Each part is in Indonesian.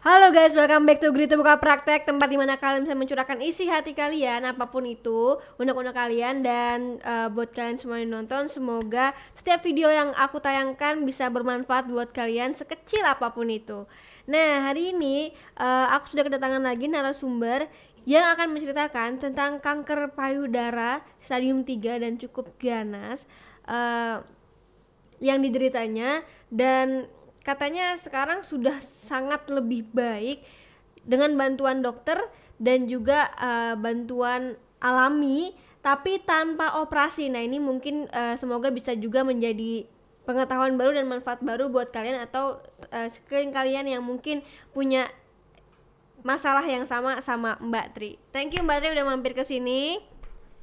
Halo guys, welcome back to Grita Buka Praktek Tempat di mana kalian bisa mencurahkan isi hati kalian Apa pun itu, unek-unek kalian Dan uh, buat kalian semua yang nonton Semoga setiap video yang aku tayangkan Bisa bermanfaat buat kalian sekecil apa pun itu. Nah hari ini uh, aku sudah kedatangan lagi narasumber Yang akan menceritakan tentang kanker payudara Stadium 3 dan cukup ganas uh, Yang dideritanya Dan katanya sekarang sudah sangat lebih baik dengan bantuan dokter dan juga uh, bantuan alami tapi tanpa operasi. Nah, ini mungkin uh, semoga bisa juga menjadi pengetahuan baru dan manfaat baru buat kalian atau uh, sekeliling kalian yang mungkin punya masalah yang sama sama Mbak Tri. Thank you Mbak Tri udah mampir ke sini.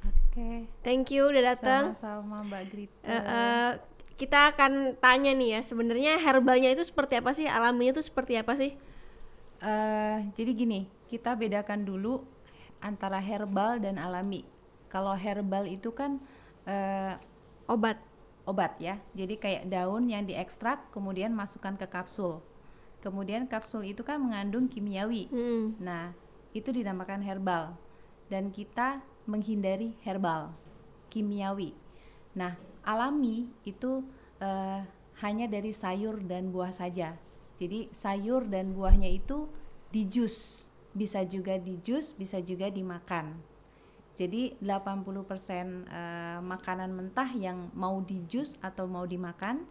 Oke. Okay. Thank you udah datang. Sama-sama Mbak Grita. Uh, uh, kita akan tanya nih ya sebenarnya herbalnya itu seperti apa sih? Alaminya itu seperti apa sih? Uh, jadi gini kita bedakan dulu antara herbal dan alami. Kalau herbal itu kan uh, obat. obat ya. Jadi kayak daun yang diekstrak kemudian masukkan ke kapsul. Kemudian kapsul itu kan mengandung kimiawi. Hmm. nah itu dinamakan herbal. Dan kita menghindari herbal kimiawi. Nah alami itu uh, hanya dari sayur dan buah saja. Jadi sayur dan buahnya itu di jus, bisa juga di jus, bisa juga dimakan. Jadi 80% uh, eh, makanan mentah yang mau di jus atau mau dimakan,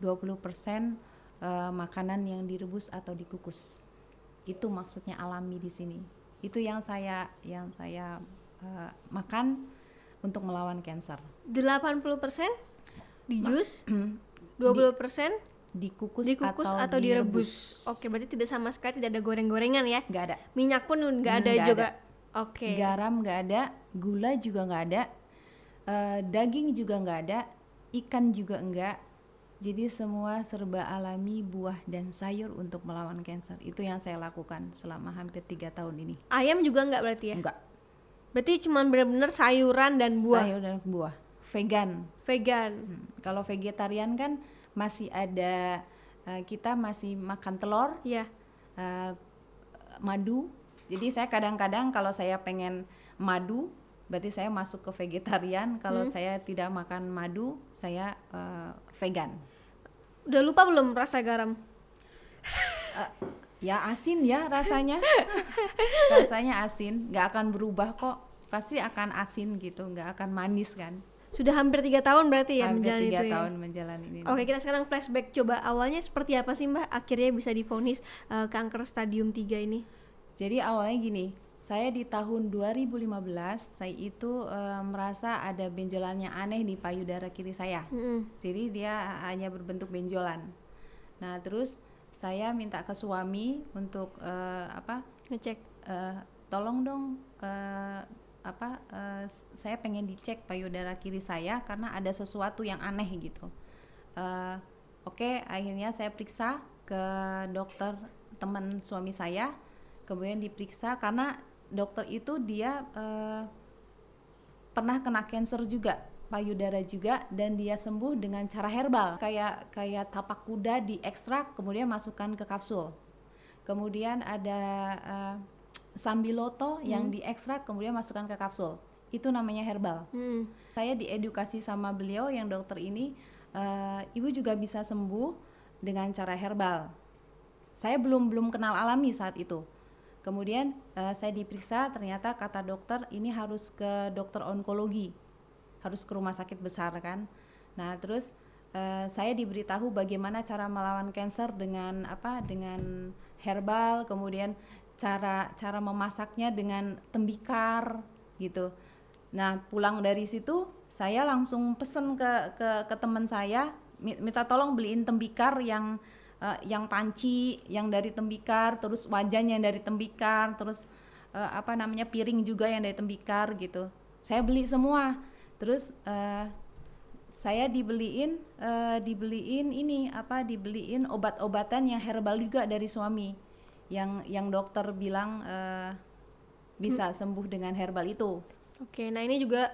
20% uh, eh, makanan yang direbus atau dikukus. Itu maksudnya alami di sini. Itu yang saya yang saya uh, makan untuk melawan cancer. 80% di jus, 20% di, dikukus, dikukus atau, atau direbus. direbus. Oke, berarti tidak sama sekali tidak ada goreng-gorengan ya? Nggak ada. Minyak pun nggak ada hmm, juga. Oke. Garam nggak ada, gula juga nggak ada, uh, daging juga nggak ada, ikan juga enggak. Jadi semua serba alami buah dan sayur untuk melawan cancer. Itu yang saya lakukan selama hampir tiga tahun ini. Ayam juga enggak berarti ya? Enggak Berarti cuma benar-benar sayuran dan buah. Sayur dan buah. Vegan. Vegan. Hmm. Kalau vegetarian kan masih ada uh, kita masih makan telur. Iya. Yeah. Uh, madu. Jadi saya kadang-kadang kalau saya pengen madu, berarti saya masuk ke vegetarian. Kalau hmm. saya tidak makan madu, saya uh, vegan. Udah lupa belum rasa garam? uh, ya asin ya rasanya rasanya asin nggak akan berubah kok pasti akan asin gitu nggak akan manis kan sudah hampir tiga tahun berarti ya hampir menjalani tiga itu ya? tahun ya? menjalani ini. Oke kita sekarang flashback. Coba awalnya seperti apa sih mbak? Akhirnya bisa difonis uh, kanker stadium 3 ini. Jadi awalnya gini saya di tahun 2015 saya itu uh, merasa ada benjolannya aneh di payudara kiri saya. Mm -hmm. jadi dia hanya berbentuk benjolan. Nah terus saya minta ke suami untuk uh, apa? Ngecek. Uh, tolong dong uh, apa uh, saya pengen dicek payudara kiri saya karena ada sesuatu yang aneh gitu. Uh, oke okay, akhirnya saya periksa ke dokter teman suami saya kemudian diperiksa karena dokter itu dia uh, pernah kena cancer juga payudara juga dan dia sembuh dengan cara herbal. Kayak kayak tapak kuda diekstrak kemudian masukkan ke kapsul. Kemudian ada uh, sambiloto hmm. yang diekstrak kemudian masukkan ke kapsul. Itu namanya herbal. Hmm. saya diedukasi sama beliau yang dokter ini uh, ibu juga bisa sembuh dengan cara herbal. Saya belum belum kenal alami saat itu. Kemudian uh, saya diperiksa ternyata kata dokter ini harus ke dokter onkologi. Harus ke rumah sakit besar kan? Nah terus uh, saya diberitahu bagaimana cara melawan cancer dengan apa? Dengan herbal kemudian cara cara memasaknya dengan tembikar gitu. Nah pulang dari situ saya langsung pesen ke ke, ke teman saya minta tolong beliin tembikar yang uh, yang panci yang dari tembikar terus wajahnya yang dari tembikar terus uh, apa namanya piring juga yang dari tembikar gitu. Saya beli semua. Terus uh, saya dibeliin uh, dibeliin ini apa dibeliin obat-obatan yang herbal juga dari suami yang yang dokter bilang uh, bisa hmm. sembuh dengan herbal itu. Oke, nah ini juga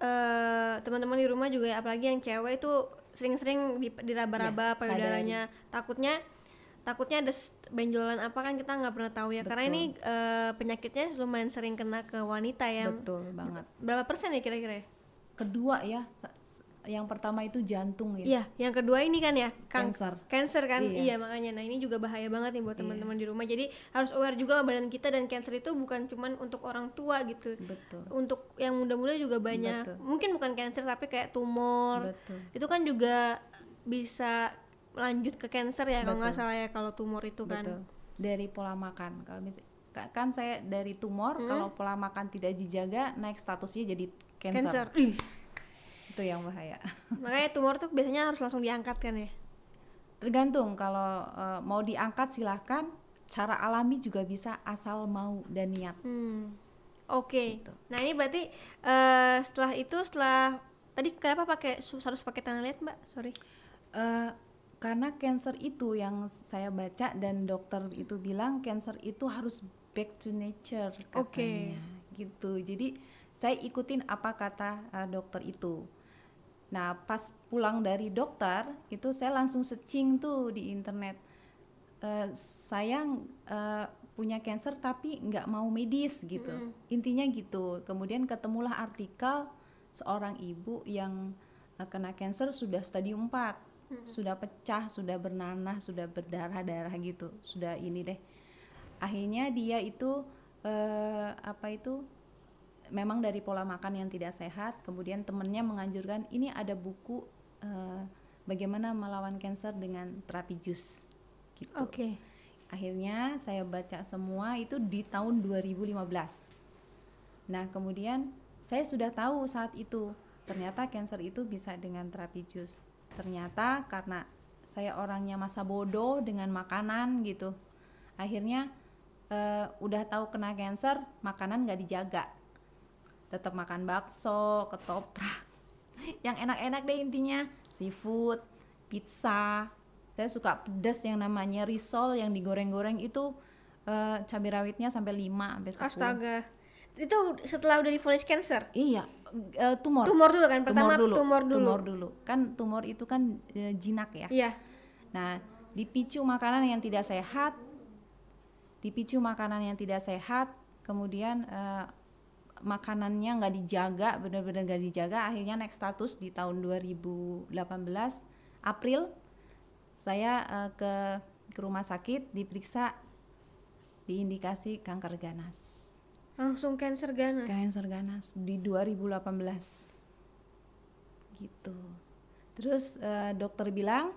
uh, teman-teman di rumah juga apalagi yang cewek itu sering-sering diraba-raba ya, payudaranya takutnya takutnya ada benjolan apa kan kita nggak pernah tahu ya karena Betul. ini eh, penyakitnya lumayan sering kena ke wanita ya betul banget berapa persen ya kira-kira ya? kedua ya yang pertama itu jantung ya Iya, yang kedua ini kan ya, Cancer. Cancer kan, Iya. iya. makanya. Nah ini juga bahaya banget nih buat Iya. teman-teman di rumah. Jadi harus aware juga badan kita dan cancer itu bukan cuman untuk orang tua gitu. betul Untuk yang muda-muda juga banyak. Betul. Mungkin bukan cancer tapi kayak tumor. betul Itu kan juga bisa lanjut ke cancer ya kalau nggak salah ya kalau tumor itu kan. betul dari pola makan kalau misal ka- kan saya dari tumor Hmm. kalau pola makan tidak dijaga naik statusnya jadi Cancer. cancer, Ih, itu yang bahaya makanya tumor tuh biasanya harus langsung diangkat kan ya. tergantung kalau eh, mau diangkat silahkan cara alami juga bisa asal mau dan niat Hmm. Oke. Gitu. Nah ini berarti eh, setelah itu setelah tadi kenapa pakai harus pakai tangan liat mbak? Sorry. Eh, karena cancer itu yang saya baca dan dokter itu bilang cancer itu harus back to nature katanya gitu jadi saya ikutin apa kata eh, dokter itu nah pas pulang dari dokter itu saya langsung searching tuh di internet. Eh, saya eh, punya cancer tapi nggak mau medis gitu. Intinya gitu. Kemudian ketemulah artikel seorang ibu yang eh, kena cancer sudah stadium 4 sudah pecah sudah bernanah sudah berdarah-darah gitu. Sudah ini deh. Akhirnya dia itu eh, apa itu memang dari pola makan yang tidak sehat kemudian temennya menganjurkan ini ada buku eh, bagaimana melawan cancer dengan terapi jus. Gitu. Oke. akhirnya saya baca semua itu di tahun 2015 nah kemudian saya sudah tahu saat itu ternyata cancer itu bisa dengan terapi jus. Ternyata karena saya orangnya masa bodoh dengan makanan gitu akhirnya eh, udah tahu kena cancer makanan nggak dijaga tetap makan bakso ketoprak yang enak-enak deh intinya. Seafood pizza. Saya suka pedas yang namanya risol yang digoreng-goreng itu eh, cabai rawitnya sampai 5 sampai 10 Astaga. Itu setelah udah divonis cancer. iya. Eh, tumor. Tumor dulu kan? Pertama tumor dulu. tumor dulu. Kan tumor itu kan eh, jinak ya? Iya. Nah, dipicu makanan yang tidak sehat, dipicu makanan yang tidak sehat, kemudian eh, makanannya nggak dijaga, benar-benar nggak dijaga, akhirnya naik status di tahun 2018 April saya eh, ke ke rumah sakit diperiksa diindikasi kanker ganas. Langsung cancer ganas. Cancer ganas di 2018 gitu. Terus eh, dokter bilang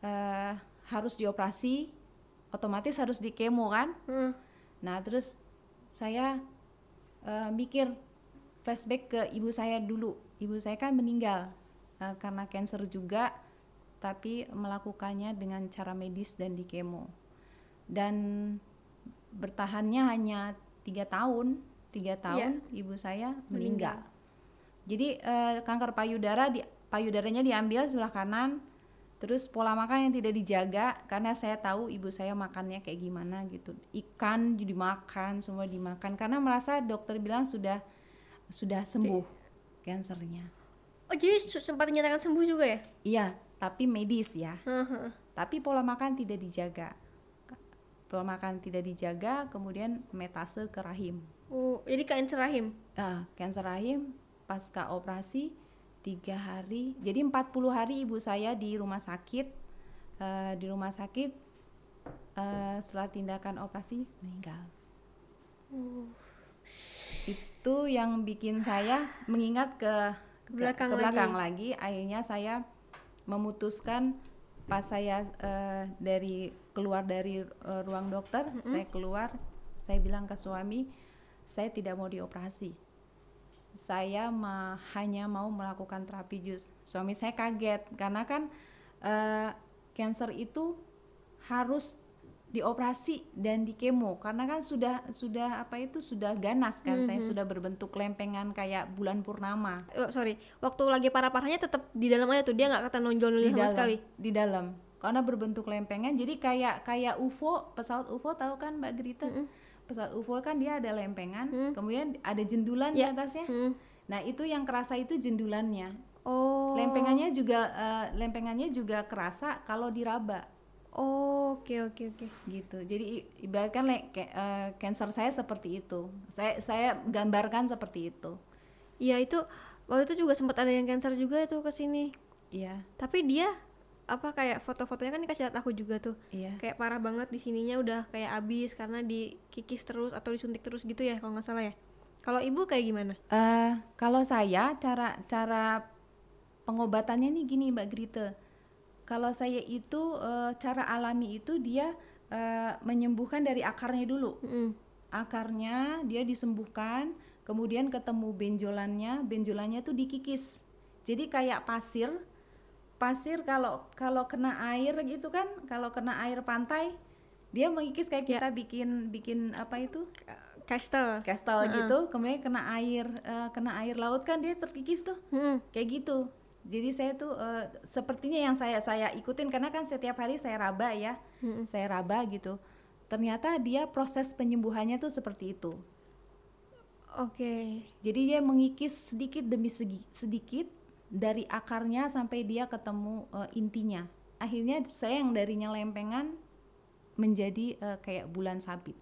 eh, harus dioperasi, otomatis harus di kemo kan? Hmm. Nah terus saya eh, mikir flashback ke ibu saya dulu. Ibu saya kan meninggal eh, karena cancer juga, tapi melakukannya dengan cara medis dan di kemo. Dan bertahannya hanya tiga tahun, tiga tahun ibu saya meninggal. Jadi eh, kanker payudara di payudaranya diambil sebelah kanan, terus pola makan yang tidak dijaga karena saya tahu ibu saya makannya kayak gimana gitu. Ikan dimakan, semua dimakan karena merasa dokter bilang sudah sudah sembuh kansernya. Oh jadi sempat dinyatakan sembuh juga ya? Iya, tapi medis ya. Tapi pola makan tidak dijaga. Pola makan tidak dijaga, kemudian metase ke rahim. Oh, jadi cancer rahim. Ah, kanker rahim pasca operasi tiga hari. Jadi 40 hari ibu saya di rumah sakit. Eh, di rumah sakit eh, setelah tindakan operasi meninggal. Oh. itu yang bikin saya mengingat ke Ke belakang ke belakang lagi. akhirnya saya memutuskan pas saya eh, dari keluar dari eh, ruang dokter saya keluar saya bilang ke suami saya tidak mau dioperasi saya ma- hanya mau melakukan terapi jus. Suami saya kaget karena kan eh, cancer itu harus dioperasi dan di kemo karena kan sudah sudah apa itu sudah ganas kan saya sudah berbentuk lempengan kayak bulan purnama. Oh, sorry, waktu lagi parah-parahnya tetap di dalam aja tuh dia nggak kata nonjol-nonjol sama dalam. sekali. di dalam. Karena berbentuk lempengan jadi kayak kayak UFO pesawat UFO tahu kan Mbak Grita pesawat UFO kan dia ada lempengan kemudian ada jendulan Ya. di atasnya Hmm. nah itu yang kerasa itu jendulannya Oh. lempengannya juga eh, lempengannya juga kerasa kalau diraba Oh, oke oke oke. gitu jadi ibaratkan like, kayak, eh, cancer saya seperti itu saya saya gambarkan seperti itu Iya itu waktu itu juga sempat ada yang cancer juga itu ke sini. iya Tapi dia apa kayak foto-fotonya kan dikasih lihat aku juga tuh. iya Kayak parah banget di sininya udah kayak abis karena dikikis terus atau disuntik terus gitu ya kalau nggak salah ya. Kalau ibu kayak gimana? Eh, kalau saya cara cara pengobatannya nih gini Mbak Grite. Kalau saya itu eh, cara alami itu dia eh, menyembuhkan dari akarnya dulu. Mm-mm. Akarnya dia disembuhkan, kemudian ketemu benjolannya, benjolannya tuh dikikis. Jadi kayak pasir. Pasir kalau kalau kena air gitu kan, kalau kena air pantai dia mengikis kayak Ya. kita bikin bikin apa itu? Castle. kastel Heeh. gitu kemudian kena air eh, kena air laut kan dia terkikis tuh Mm-mm. kayak gitu jadi saya tuh eh, sepertinya yang saya saya ikutin karena kan setiap hari saya raba ya Mm-mm. saya raba gitu ternyata dia proses penyembuhannya tuh seperti itu Oke. jadi dia mengikis sedikit demi segi- sedikit dari akarnya sampai dia ketemu eh, intinya akhirnya saya yang darinya lempengan menjadi eh, kayak bulan sabit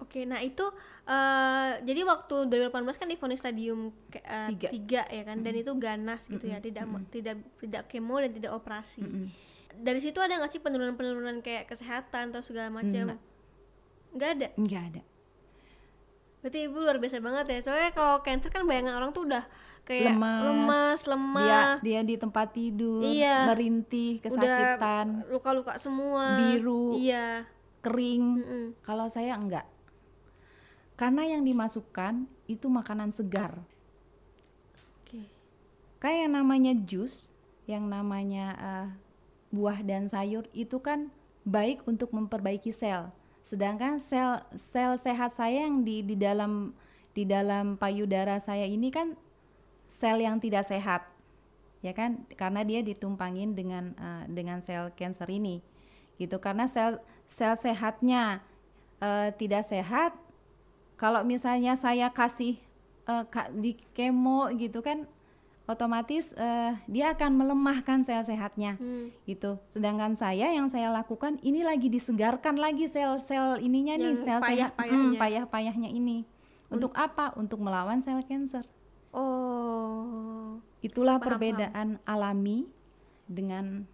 Oke, nah itu eh jadi waktu 2018 kan divonis stadium ke- eh, Tiga. tiga ya kan, dan itu ganas gitu ya, tidak mo- tidak tidak kemo dan tidak operasi. Mm-mm. Dari situ ada nggak sih penurunan-penurunan kayak kesehatan atau segala macam? Enggak. Nggak ada. nggak ada Berarti ibu luar biasa banget ya. Soalnya kalau cancer kan bayangan orang tuh udah kayak lemas, lemas, dia lemah, dia di tempat tidur Iya. merintih kesakitan luka-luka semua. biru Iya. kering Mm-mm. kalau saya enggak karena yang dimasukkan itu makanan segar Oke. kayak yang namanya jus yang namanya eh, buah dan sayur itu kan baik untuk memperbaiki sel sedangkan sel sel sehat saya yang di di dalam di dalam payudara saya ini kan sel yang tidak sehat ya kan? Karena dia ditumpangin dengan eh, dengan sel cancer ini gitu. Karena sel sel sehatnya eh, tidak sehat kalau misalnya saya kasih ka- di kemo gitu kan otomatis eh, dia akan melemahkan sel sehatnya. Hmm. gitu. Sedangkan saya yang saya lakukan ini lagi disegarkan lagi sel-sel ininya nih Yang sel sehat payah-payahnya. Hmm, payah-payahnya ini. Untuk apa? Untuk melawan sel cancer. Oh. itulah Paham, perbedaan alami dengan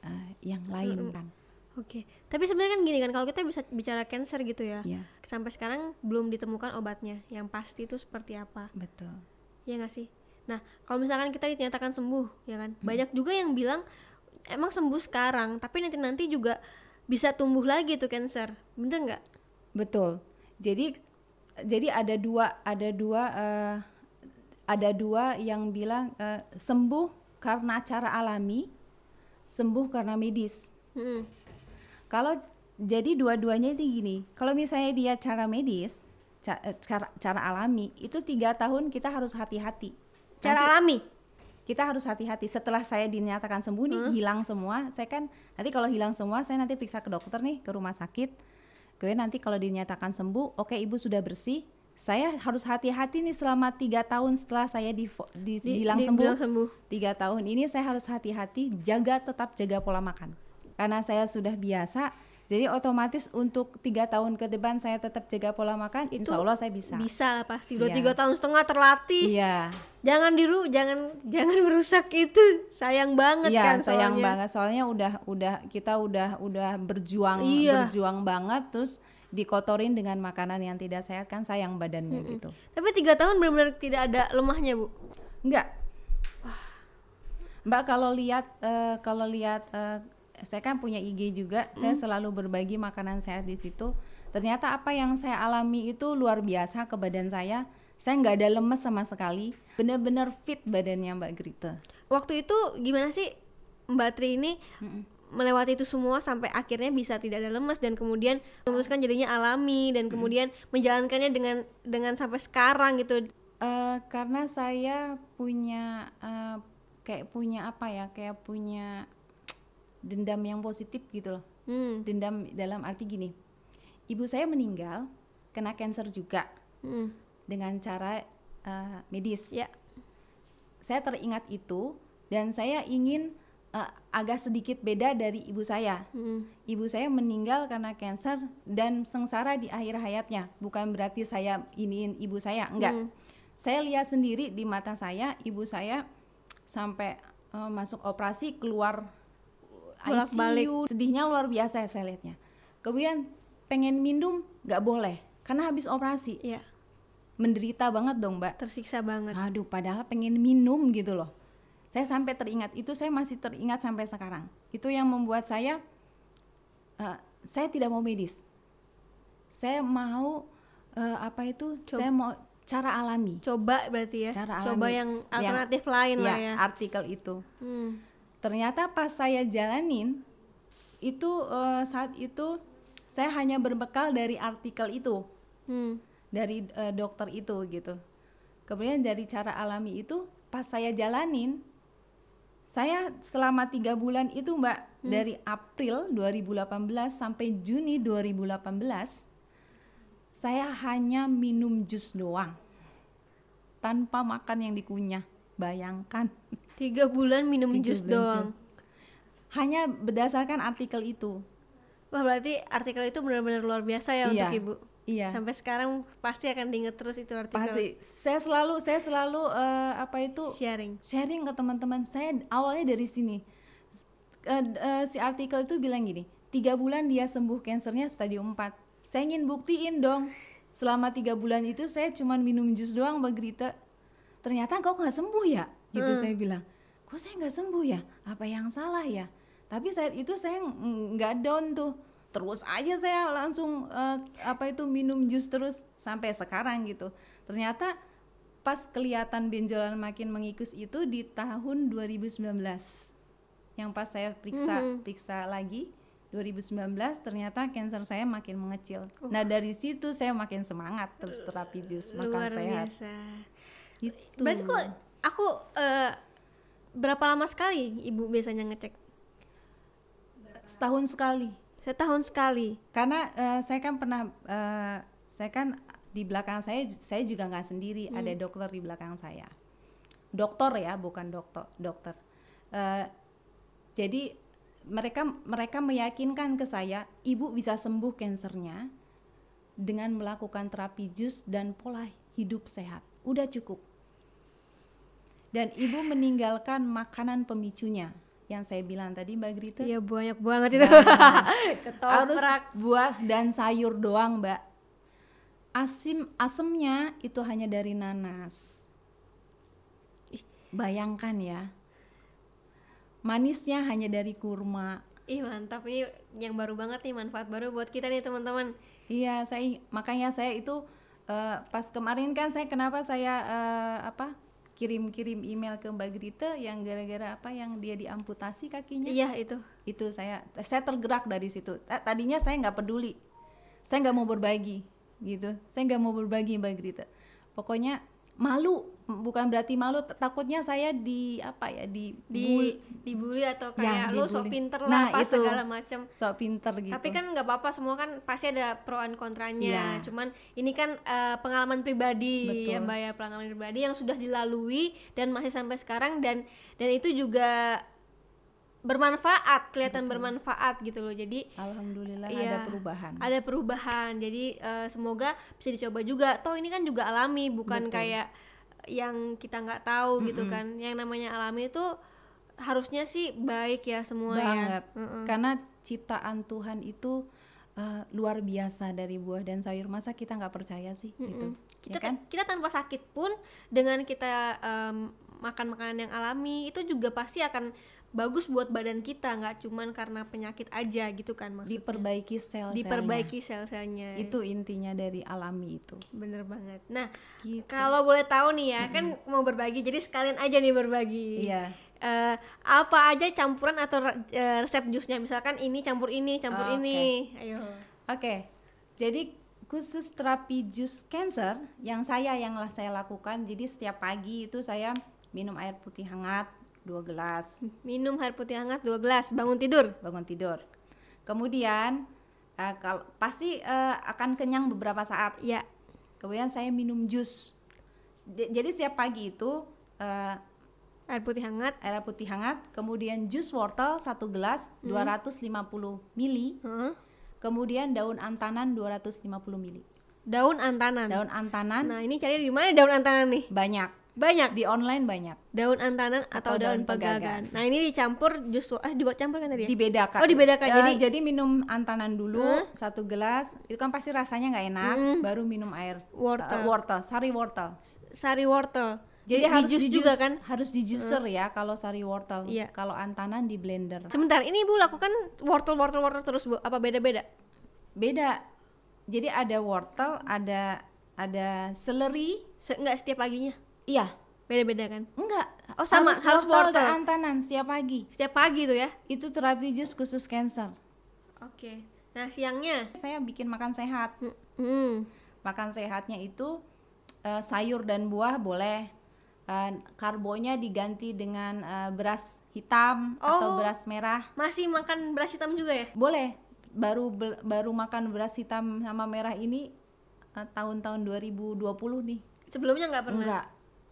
eh, yang lain kan Oke, tapi sebenarnya kan gini kan kalau kita bisa bicara cancer gitu ya, ya sampai sekarang belum ditemukan obatnya. Yang pasti itu seperti apa, betul. Ya nggak sih? Nah, kalau misalkan kita dinyatakan sembuh, ya kan, Hmm. banyak juga yang bilang emang sembuh sekarang, tapi nanti nanti juga bisa tumbuh lagi tuh cancer, bener nggak? Betul. Jadi jadi ada dua ada dua eh, ada dua yang bilang eh, sembuh karena cara alami, sembuh karena medis. Mm-mm. Kalau jadi dua-duanya itu gini, kalau misalnya dia cara medis, ca- eh, cara cara alami itu tiga tahun kita harus hati-hati. Cara Nanti- alami. kita harus hati-hati. Setelah saya dinyatakan sembuh nih hilang semua saya kan nanti kalau hilang semua saya nanti periksa ke dokter nih ke rumah sakit. Kemudian nanti kalau dinyatakan sembuh oke ibu sudah bersih. Saya harus hati-hati nih selama tiga tahun setelah saya di, Di- sembuh dibilang sembuh. tiga tahun ini saya harus hati-hati jaga tetap jaga pola makan. Karena saya sudah biasa jadi otomatis untuk tiga tahun ke depan saya tetap jaga pola makan Itu insya Allah saya bisa Bisa lah pasti. Udah Iya. tiga tahun setengah terlatih. iya Jangan diru, jangan jangan merusak itu. Sayang banget Iya, kan sayang soalnya. banget soalnya udah udah kita udah udah berjuang Iya. berjuang banget terus dikotorin dengan makanan yang tidak sehat kan sayang badannya gitu. Tapi tiga tahun benar-benar tidak ada lemahnya bu. Enggak. Mbak kalau lihat eh, kalau lihat eh, saya kan punya IG juga, saya selalu berbagi makanan sehat di situ. Ternyata apa yang saya alami itu luar biasa ke badan saya. Saya nggak ada lemes sama sekali, benar-benar fit badannya Mbak Grita. Waktu itu gimana sih Mbak Tri ini melewati itu semua sampai akhirnya bisa tidak ada lemas dan kemudian memutuskan jadinya alami dan kemudian menjalankannya dengan dengan sampai sekarang gitu. Eh, karena saya punya eh, kayak punya apa ya kayak punya dendam yang positif gitu loh Hmm. dendam dalam arti gini ibu saya meninggal kena cancer juga hmm. dengan cara eh, medis Ya. saya teringat itu dan saya ingin eh, agak sedikit beda dari ibu saya. Hmm. Ibu saya meninggal karena kanker dan sengsara di akhir hayatnya. Bukan berarti saya iniin ibu saya, enggak. Hmm. Saya lihat sendiri di mata saya, ibu saya sampai eh, masuk operasi keluar Bolak-balik. ICU. Sedihnya luar biasa ya saya lihatnya. Kemudian pengen minum nggak boleh karena habis operasi. Iya, Menderita banget dong, Mbak. tersiksa banget. Aduh, padahal pengen minum gitu loh. Saya sampai teringat itu, saya masih teringat sampai sekarang. Itu yang membuat saya, eh, saya tidak mau medis. Saya mau eh, apa itu? Coba- Saya mau cara alami. Coba berarti ya. Cara Coba alami. yang Yang- alternatif lain lah ya. artikel itu. Hmm. Ternyata pas saya jalanin, itu eh, saat itu saya hanya berbekal dari artikel itu Hmm. dari eh, dokter itu gitu. Kemudian dari cara alami itu pas saya jalanin, saya selama tiga bulan itu mbak dari April 2018 sampai Juni 2018 saya hanya minum jus doang tanpa makan yang dikunyah. Bayangkan Tiga bulan minum Tiga jus bulan doang. hanya berdasarkan artikel itu. Wah berarti artikel itu benar-benar luar biasa ya Iya. untuk ibu. Iya. Sampai sekarang pasti akan diinget terus itu artikel. Pasti saya selalu saya selalu eh, apa itu Sharing. sharing ke teman-teman saya awalnya dari sini d- eh, si artikel itu bilang gini tiga bulan dia sembuh kansernya stadium 4 saya ingin buktiin dong selama tiga bulan itu saya cuma minum jus doang mbak Grita ternyata kok nggak sembuh ya gitu Hmm. saya bilang kok saya nggak sembuh ya apa yang salah ya tapi saat itu saya ng- nggak down tuh terus aja saya langsung eh, apa itu minum jus terus sampai sekarang gitu ternyata pas kelihatan benjolan makin mengikis itu di tahun 2019 yang pas saya periksa Mhm. periksa lagi 2019 ternyata kanker saya makin mengecil. Nah dari situ saya makin semangat terus terapi jus makan luar sehat. biasa. Gitu. Berarti kok aku eh, berapa lama sekali ibu biasanya ngecek? setahun sekali. Setahun sekali. Karena eh, saya kan pernah eh, saya kan di belakang saya saya juga nggak sendiri ada dokter di belakang saya. Dokter ya bukan dokter dokter. Eh, jadi mereka mereka meyakinkan ke saya ibu bisa sembuh kansernya dengan melakukan terapi jus dan pola hidup sehat. Udah cukup. Dan ibu meninggalkan makanan pemicunya yang saya bilang tadi Mbak Grita. Iya banyak banget itu. Harus buah dan sayur doang, Mbak. Asim asemnya itu hanya dari nanas. Ih, bayangkan ya. Manisnya hanya dari kurma. Ih mantap ini yang baru banget nih manfaat baru buat kita nih teman-teman. Iya, saya makanya saya itu eh, pas kemarin kan saya kenapa saya eh, apa kirim-kirim email ke Mbak Grita yang gara-gara apa yang dia diamputasi kakinya. Iya itu. itu saya saya tergerak dari situ Ta- tadinya saya nggak peduli saya nggak mau berbagi gitu saya nggak mau berbagi mbak Grita pokoknya malu bukan berarti malu takutnya saya di apa ya di, Di bul- dibully atau Ya, kayak lu sok pinter lah Nah, apa itu. segala macam. sok pinter gitu Tapi kan nggak apa-apa semua kan pasti ada pro and kontranya. Iya. Cuman ini kan eh, pengalaman pribadi ya Betul. Mbak ya pengalaman pribadi yang sudah dilalui dan masih sampai sekarang dan dan itu juga bermanfaat, kelihatan bermanfaat gitu loh. Jadi alhamdulillah Iya, ada perubahan ada perubahan. Jadi eh, semoga bisa dicoba juga. Toh ini kan juga alami, bukan Betul. kayak yang kita nggak tahu gitu kan. Yang namanya alami itu harusnya sih baik ya semua banget ya. Mm-mm. karena ciptaan Tuhan itu eh, luar biasa dari buah dan sayur masa kita nggak percaya sih gitu kita ya kan kita tanpa sakit pun dengan kita em, makan makanan yang alami itu juga pasti akan bagus buat badan kita nggak cuman karena penyakit aja gitu kan maksudnya. Diperbaiki sel diperbaiki sel-selnya. Itu intinya dari alami itu. Bener banget. Nah gitu. kalau boleh tahu nih ya kan mau berbagi jadi sekalian aja nih berbagi. Iya. Eh, apa aja campuran atau eh, resep jusnya? Misalkan ini campur ini campur Oh, ini ayo. Oke, jadi khusus terapi jus cancer yang saya yang lah saya lakukan, jadi setiap pagi itu saya minum air putih hangat dua gelas minum air putih hangat dua gelas bangun tidur bangun tidur. Kemudian eh, kalau pasti eh, akan kenyang beberapa saat. ya Kemudian saya minum jus. J- Jadi setiap pagi itu eh, Air putih hangat. air putih hangat, kemudian jus wortel satu gelas Hmm. 250 mili, Heeh. kemudian daun antanan 250 mili. Daun antanan. Daun antanan Nah, ini cari di mana daun antanan nih? banyak, Banyak. di online banyak. Daun antanan atau, Atau daun, daun pegagan. pegagan. Nah, ini dicampur jus ah dibuat campur kan tadi ya? Dibedakan. Oh, dibedakan. Eh, Jadi- jadi minum antanan dulu satu gelas, itu kan pasti rasanya nggak enak, Hmm. baru minum air Wortel. Eh, wortel, sari wortel. Sari wortel. Jadi Di- harus di jus di juga kan? Harus di juicer ya kalau sari wortel. Iya. Kalau antanan di blender. Sebentar, ini Ibu lakukan wortel wortel wortel terus Bu. Apa beda-beda? Beda. Jadi ada wortel, ada ada seleri. Se enggak setiap paginya. Iya, Beda-beda kan? enggak. Oh, sama, harus wortel. dan antanan setiap pagi. Setiap pagi tuh ya. Itu terapi jus khusus cancer. Oke. Nah, siangnya Saya bikin makan sehat. Hmm. Makan sehatnya itu eh, sayur dan buah boleh. Eh, karbonya diganti dengan eh, beras hitam atau Oh. beras merah. Masih makan beras hitam juga ya? Boleh. Baru bel- baru makan beras hitam sama merah ini eh, tahun-tahun 2020 nih. Sebelumnya nggak pernah. Enggak.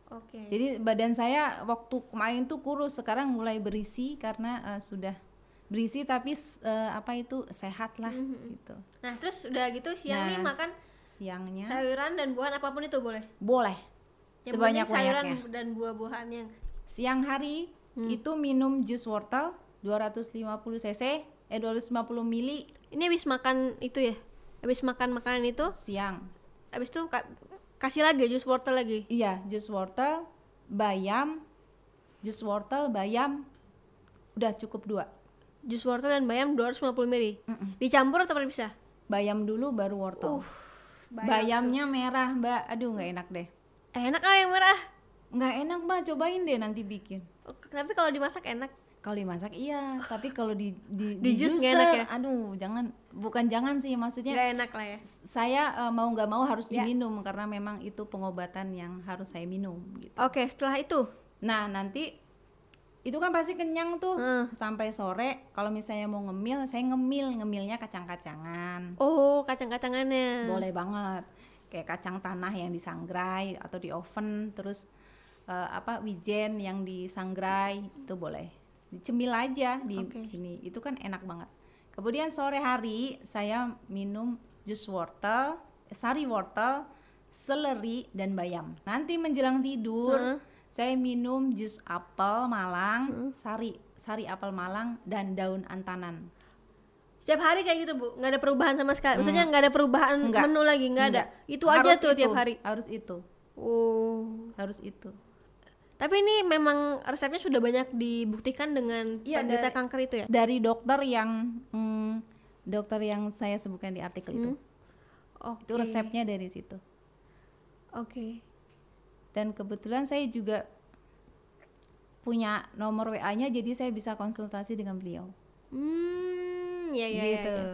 Oke. Jadi badan saya waktu kemarin tuh kurus, sekarang mulai berisi karena eh, sudah berisi tapi eh, apa itu sehat lah gitu. Nah, terus udah gitu siang nih Nah, makan Siangnya sayuran dan buahan apa pun itu boleh. boleh Yang sebanyak sayuran banyaknya. dan buah-buahannya. Siang hari Hmm. itu minum jus wortel 250 cc eh 250 mili Ini habis makan itu ya? Habis makan makanan itu, siang. habis itu kasih lagi jus wortel lagi. Iya, jus wortel, bayam, jus wortel, bayam, udah cukup dua. Jus wortel dan bayam 250 ml. Dicampur atau terpisah? Bayam dulu baru wortel. Bayamnya merah, Mbak. Aduh, nggak enak deh. Eh, enak ah yang merah. Nggak enak, Mbak. Cobain deh nanti bikin. Tapi kalau dimasak enak. Kalau dimasak iya, tapi kalau di di, Di jus nggak juicer, enak ya? aduh, jangan bukan jangan sih maksudnya Nggak enak lah ya. saya eh, mau nggak mau harus Ya. diminum karena memang itu pengobatan yang harus saya minum gitu. Oke, setelah itu. Nah, nanti itu kan pasti kenyang tuh Hmm. sampai sore. Kalau misalnya mau ngemil, saya ngemil, ngemilnya kacang-kacangan. Oh, kacang-kacangannya. Boleh banget. Kayak kacang tanah yang disangrai atau di oven, terus eh, apa wijen yang disangrai itu boleh. Dicemil aja di Oke. ini. Itu kan enak banget. Kemudian sore hari saya minum jus wortel, eh, sari wortel, seleri dan bayam. Nanti menjelang tidur Heeh. saya minum jus apel Malang, sari sari apel Malang dan daun antanan. Setiap hari kayak gitu, Bu. nggak ada perubahan sama sekali. Maksudnya nggak ada perubahan Hmm. Enggak. menu lagi, nggak ada. Itu aja Harus tuh itu, tiap hari. Harus itu. Oh. Harus itu. Tapi ini memang resepnya sudah banyak dibuktikan dengan Iya, penderita dari- kanker itu ya? Dari dokter yang hmm, dokter yang saya sebutkan di artikel itu. Oke. Itu resepnya dari situ. Oke. Dan kebetulan saya juga punya nomor WA-nya jadi saya bisa konsultasi dengan beliau. Hmm, ya ya ya, gitu. ya.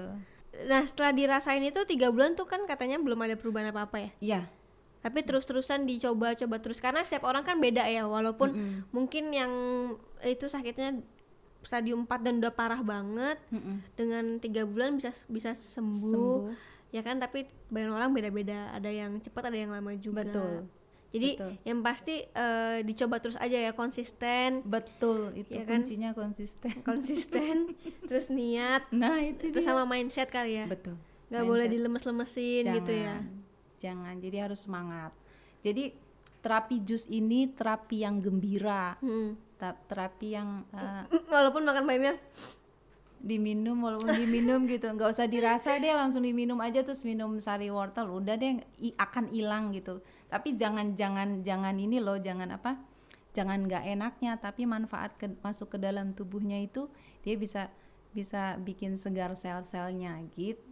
Nah setelah dirasain itu tiga bulan tuh kan katanya belum ada perubahan apa apa ya? Iya. Tapi terus-terusan dicoba-coba terus karena setiap orang kan beda ya walaupun Mm-mm. mungkin yang itu sakitnya stadium 4 dan udah parah banget Mm-mm. dengan tiga bulan bisa bisa sembuh, Sembuh. ya kan tapi badan orang beda-beda ada yang cepat ada yang lama juga Betul. jadi Betul. yang pasti eh, dicoba terus aja ya konsisten Betul, itu Iya kan? kuncinya konsisten. konsisten terus niat Nah, itu terus dia. sama mindset kali ya Betul. nggak boleh dilemes-lemesin gitu ya Jangan, jadi harus semangat. Jadi terapi jus ini terapi yang gembira, Hmm. terapi yang eh, walaupun makan bayamnya diminum walaupun diminum gitu, nggak usah dirasa deh langsung diminum aja terus minum sari wortel, udah deh i- akan hilang gitu. Tapi jangan jangan jangan ini loh, jangan apa? Jangan nggak enaknya, tapi manfaat ke, masuk ke dalam tubuhnya itu dia bisa bisa bikin segar sel-selnya gitu.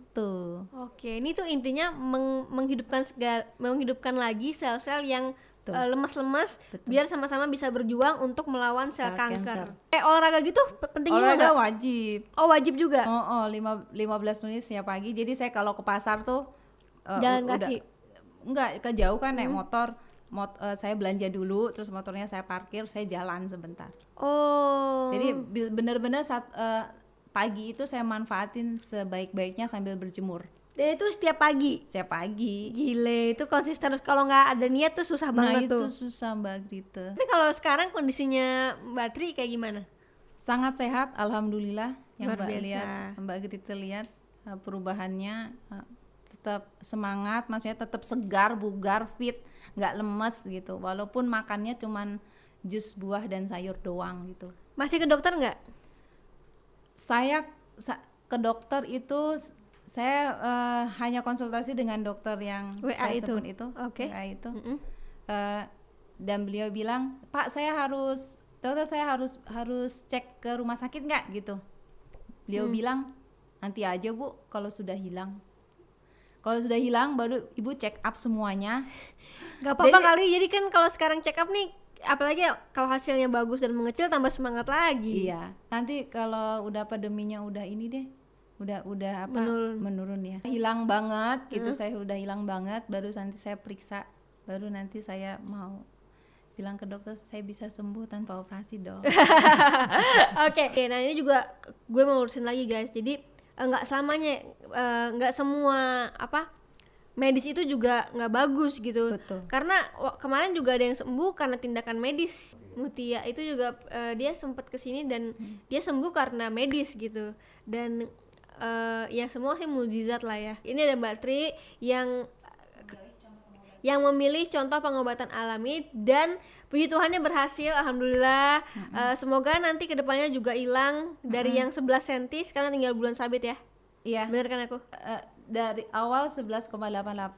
Oke, ini tuh intinya meng- menghidupkan segala, menghidupkan lagi sel-sel yang eh, lemas-lemas Betul. biar sama-sama bisa berjuang untuk melawan sel, Sel kanker. kanker. Eh olahraga gitu pe- penting juga Olahraga wajib. Oh wajib juga. Oh, oh lima, 15 menit setiap pagi. Jadi saya kalau ke pasar tuh eh, Jalan u- kaki? Enggak, ke jauh kan naik motor. Mot, eh, saya belanja dulu, terus motornya saya parkir, saya jalan sebentar. Oh. Jadi bener-bener saat eh, pagi itu saya manfaatin sebaik-baiknya sambil berjemur Dan itu setiap pagi. setiap pagi Gile, itu konsisten terus kalau nggak ada niat tuh susah nah banget itu tuh. susah mbak Grita Tapi kalau sekarang kondisinya Mbak Tri kayak gimana? sangat sehat alhamdulillah yang Luar mbak biasa. lihat mbak Grita lihat uh, perubahannya uh, tetap semangat maksudnya tetap segar bugar fit nggak lemes gitu walaupun makannya cuman jus buah dan sayur doang gitu Masih ke dokter nggak? Saya sa- ke dokter itu saya eh, hanya konsultasi dengan dokter yang WA saya itu? sebut itu Oke. WA itu Mm-mm. Eh, dan beliau bilang pak saya harus dokter saya harus harus cek ke rumah sakit nggak gitu beliau Hmm. bilang nanti aja bu kalau sudah hilang kalau sudah hilang baru ibu check up semuanya Gak apa-apa kali, jadi kan kalau sekarang check up nih apalagi kalau hasilnya bagus dan mengecil tambah semangat lagi. Iya, nanti kalau udah pandeminya udah ini deh, udah udah apa Menurun. menurun ya, hilang banget gitu, saya udah hilang banget, baru nanti saya periksa, baru nanti saya mau bilang ke dokter saya bisa sembuh tanpa operasi dong. Oke, Oke, nah ini juga gue mau urusin lagi guys. Jadi eh, nggak selamanya, eh, nggak semua apa medis itu juga nggak bagus gitu. Betul. Karena kemarin juga ada yang sembuh karena tindakan medis. Mutia itu juga eh, dia sempat ke sini dan dia sembuh karena medis gitu. Dan eh, ya semua sih mujizat lah ya. Ini ada Mbak Tri yang yang memilih contoh pengobatan alami dan puji Tuhannya berhasil alhamdulillah Eh, semoga nanti ke depannya juga hilang dari yang 11 cm sekarang tinggal bulan sabit ya Iya, bener kan aku eh, dari awal 11,88,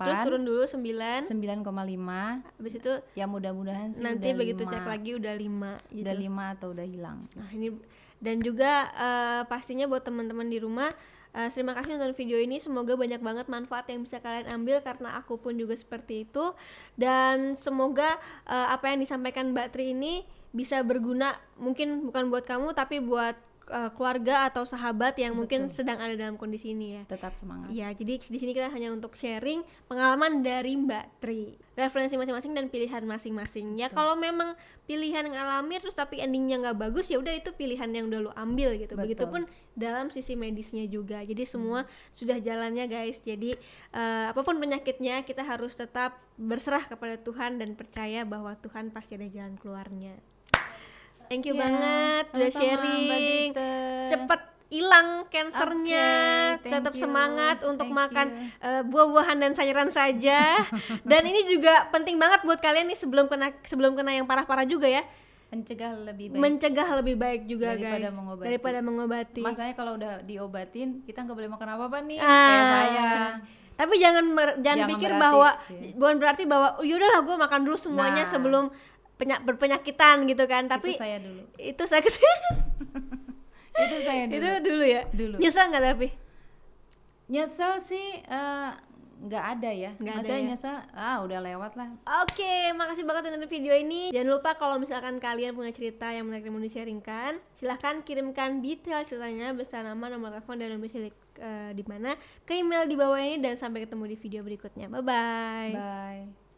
terus turun dulu 9 9,5, habis itu ya mudah-mudahan sih nanti udah begitu cek lagi udah 5 gitu. Udah lima atau udah hilang. Nah ini dan juga eh, pastinya buat teman-teman di rumah eh, terima kasih nonton video ini. Semoga banyak banget manfaat yang bisa kalian ambil karena aku pun juga seperti itu. Dan semoga eh, apa yang disampaikan Mbak Tri ini bisa berguna mungkin bukan buat kamu tapi buat eh, keluarga atau sahabat yang mungkin sedang ada dalam kondisi ini ya. Tetap semangat. Iya, jadi di sini kita hanya untuk sharing pengalaman dari Mbak Tri, referensi masing-masing dan pilihan masing-masing. Ya kalau memang pilihan yang alami terus tapi endingnya nggak bagus ya udah itu pilihan yang udah lu ambil gitu. Betul. Begitupun dalam sisi medisnya juga. Jadi semua sudah jalannya guys. Jadi eh, apa pun penyakitnya kita harus tetap berserah kepada Tuhan dan percaya bahwa Tuhan pasti ada jalan keluarnya. Thank you Ya, banget udah sama-sama, Mbak sharing. Cepet hilang kansernya. Thank tetap you, semangat untuk thank makan you. eh, buah-buahan dan sayuran saja. dan ini juga penting banget buat kalian nih sebelum kena sebelum kena yang parah-parah juga ya. Mencegah lebih baik. Mencegah lebih baik juga Daripada guys mengobati. daripada mengobati. Masanya kalau udah diobatin, kita nggak boleh makan apa-apa nih, Ah. kayak saya. Tapi jangan mer- jangan, Jangan pikir berarti, bahwa iya. bukan berarti bahwa "Oh, yaudahlah gue makan dulu semuanya Nah. sebelum penya- berpenyakitan gitu kan. Tapi itu saya dulu. itu sakit Itu saya dulu. itu dulu ya. Dulu. Nyesel nggak tapi? Nyesel sih eh, nggak ada ya. Nggak ada ya. nyesel, ah udah lewat lah. Oke, makasih banget nonton video ini. Jangan lupa kalau misalkan kalian punya cerita yang menarik mau di-sharingkan, silahkan kirimkan detail ceritanya beserta nama, nomor telepon, dan domisili eh, di mana ke email di bawah ini dan sampai ketemu di video berikutnya. Bye bye. Bye.